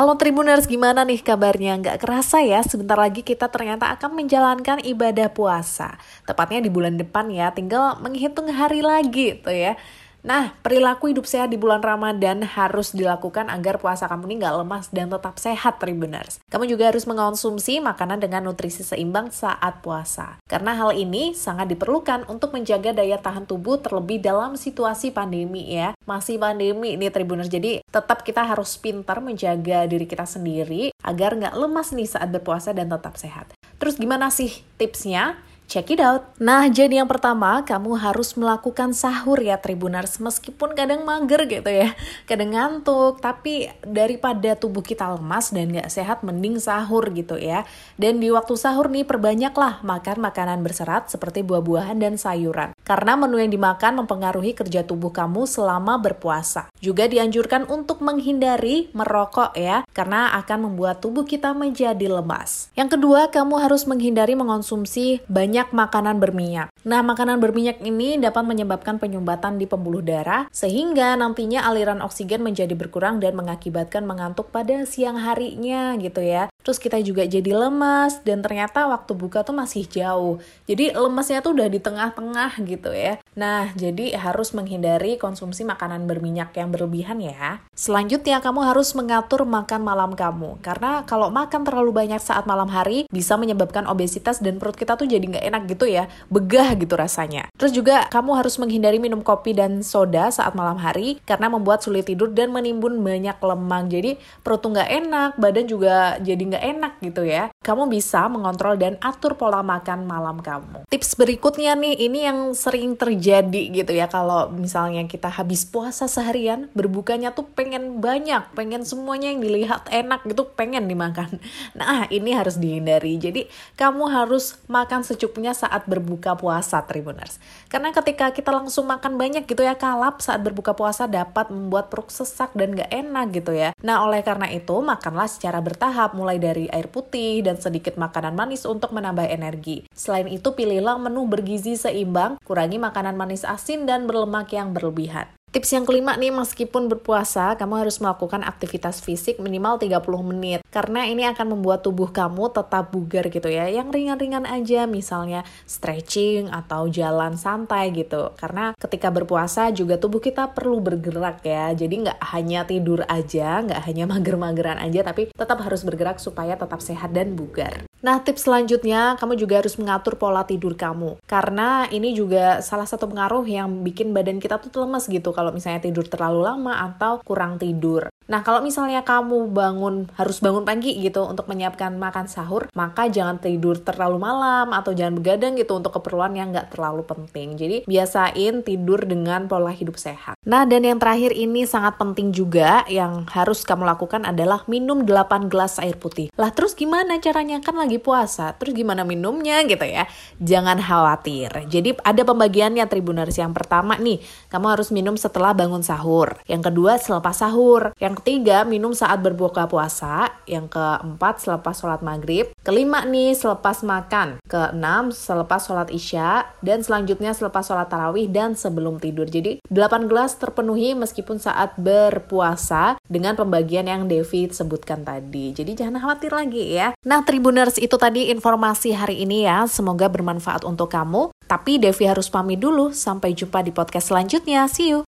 Halo Tribuners, gimana nih kabarnya? Nggak kerasa ya, sebentar lagi kita ternyata akan menjalankan ibadah puasa. Tepatnya di bulan depan ya, tinggal menghitung hari lagi tuh ya. Nah, perilaku hidup sehat di bulan Ramadan harus dilakukan agar puasa kamu ini nggak lemas dan tetap sehat, Tribuners. Kamu juga harus mengonsumsi makanan dengan nutrisi seimbang saat puasa. Karena hal ini sangat diperlukan untuk menjaga daya tahan tubuh terlebih dalam situasi pandemi ya. Masih pandemi nih Tribuners, jadi tetap kita harus pintar menjaga diri kita sendiri agar nggak lemas nih saat berpuasa dan tetap sehat. Terus gimana sih tipsnya? Check it out. Nah, jadi yang pertama, kamu harus melakukan sahur ya Tribuners. Meskipun kadang mager gitu ya, kadang ngantuk, tapi daripada tubuh kita lemas dan gak sehat, mending sahur gitu ya. Dan di waktu sahur nih, perbanyaklah makan makanan berserat seperti buah-buahan dan sayuran. Karena menu yang dimakan mempengaruhi kerja tubuh kamu selama berpuasa. Juga dianjurkan untuk menghindari merokok ya, karena akan membuat tubuh kita menjadi lemas. Yang kedua, kamu harus menghindari mengonsumsi banyak banyak makanan berminyak. Nah, makanan berminyak ini dapat menyebabkan penyumbatan di pembuluh darah, sehingga nantinya aliran oksigen menjadi berkurang dan mengakibatkan mengantuk pada siang harinya gitu ya. Terus kita juga jadi lemas, dan ternyata waktu buka tuh masih jauh. Jadi lemasnya tuh udah di tengah-tengah gitu ya. Nah, jadi harus menghindari konsumsi makanan berminyak yang berlebihan ya. Selanjutnya, kamu harus mengatur makan malam kamu. Karena kalau makan terlalu banyak saat malam hari, bisa menyebabkan obesitas dan perut kita tuh jadi nggak enak gitu ya, begah gitu rasanya. Terus juga kamu harus menghindari minum kopi dan soda saat malam hari karena membuat sulit tidur dan menimbun banyak lemang. Jadi perut tuh nggak enak, badan juga jadi nggak enak gitu ya. Kamu bisa mengontrol dan atur pola makan malam kamu. Tips berikutnya nih, ini yang sering terjadi gitu ya kalau misalnya kita habis puasa seharian, berbukanya tuh pengen banyak, pengen semuanya yang dilihat enak gitu, pengen dimakan. Nah, ini harus dihindari. Jadi, kamu harus makan secukupnya saat berbuka puasa Tribuners. Karena ketika kita langsung makan banyak gitu ya kalap saat berbuka puasa dapat membuat perut sesak dan gak enak gitu ya. Nah oleh karena itu makanlah secara bertahap mulai dari air putih dan sedikit makanan manis untuk menambah energi. Selain itu pilihlah menu bergizi seimbang, kurangi makanan manis asin dan berlemak yang berlebihan. Tips yang kelima nih, meskipun berpuasa, kamu harus melakukan aktivitas fisik minimal 30 menit. Karena ini akan membuat tubuh kamu tetap bugar gitu ya. Yang ringan-ringan aja, misalnya stretching atau jalan santai gitu. Karena ketika berpuasa juga tubuh kita perlu bergerak ya. Jadi nggak hanya tidur aja, nggak hanya mager-mageran aja, tapi tetap harus bergerak supaya tetap sehat dan bugar. Nah, tips selanjutnya, kamu juga harus mengatur pola tidur kamu. Karena ini juga salah satu pengaruh yang bikin badan kita tuh lemes gitu kalau misalnya tidur terlalu lama atau kurang tidur. Nah, kalau misalnya kamu bangun harus bangun pagi gitu untuk menyiapkan makan sahur, maka jangan tidur terlalu malam atau jangan begadang gitu untuk keperluan yang nggak terlalu penting. Jadi, biasain tidur dengan pola hidup sehat. Nah, dan yang terakhir ini sangat penting juga yang harus kamu lakukan adalah minum 8 gelas air putih. Lah, terus gimana caranya? Kan lagi puasa. Terus gimana minumnya gitu ya? Jangan khawatir. Jadi, ada pembagiannya Tribuners. Yang pertama nih, kamu harus minum setelah bangun sahur. Yang kedua, selepas sahur. Yang ketiga, minum saat berbuka puasa. Yang keempat, selepas sholat maghrib. Kelima nih, selepas makan. Keenam, selepas sholat isya. Dan selanjutnya selepas sholat tarawih dan sebelum tidur. Jadi, 8 gelas terpenuhi meskipun saat berpuasa dengan pembagian yang Devi sebutkan tadi. Jadi, jangan khawatir lagi ya. Nah, Tribuners, itu tadi informasi hari ini ya. Semoga bermanfaat untuk kamu. Tapi Devi harus pamit dulu. Sampai jumpa di podcast selanjutnya. See you!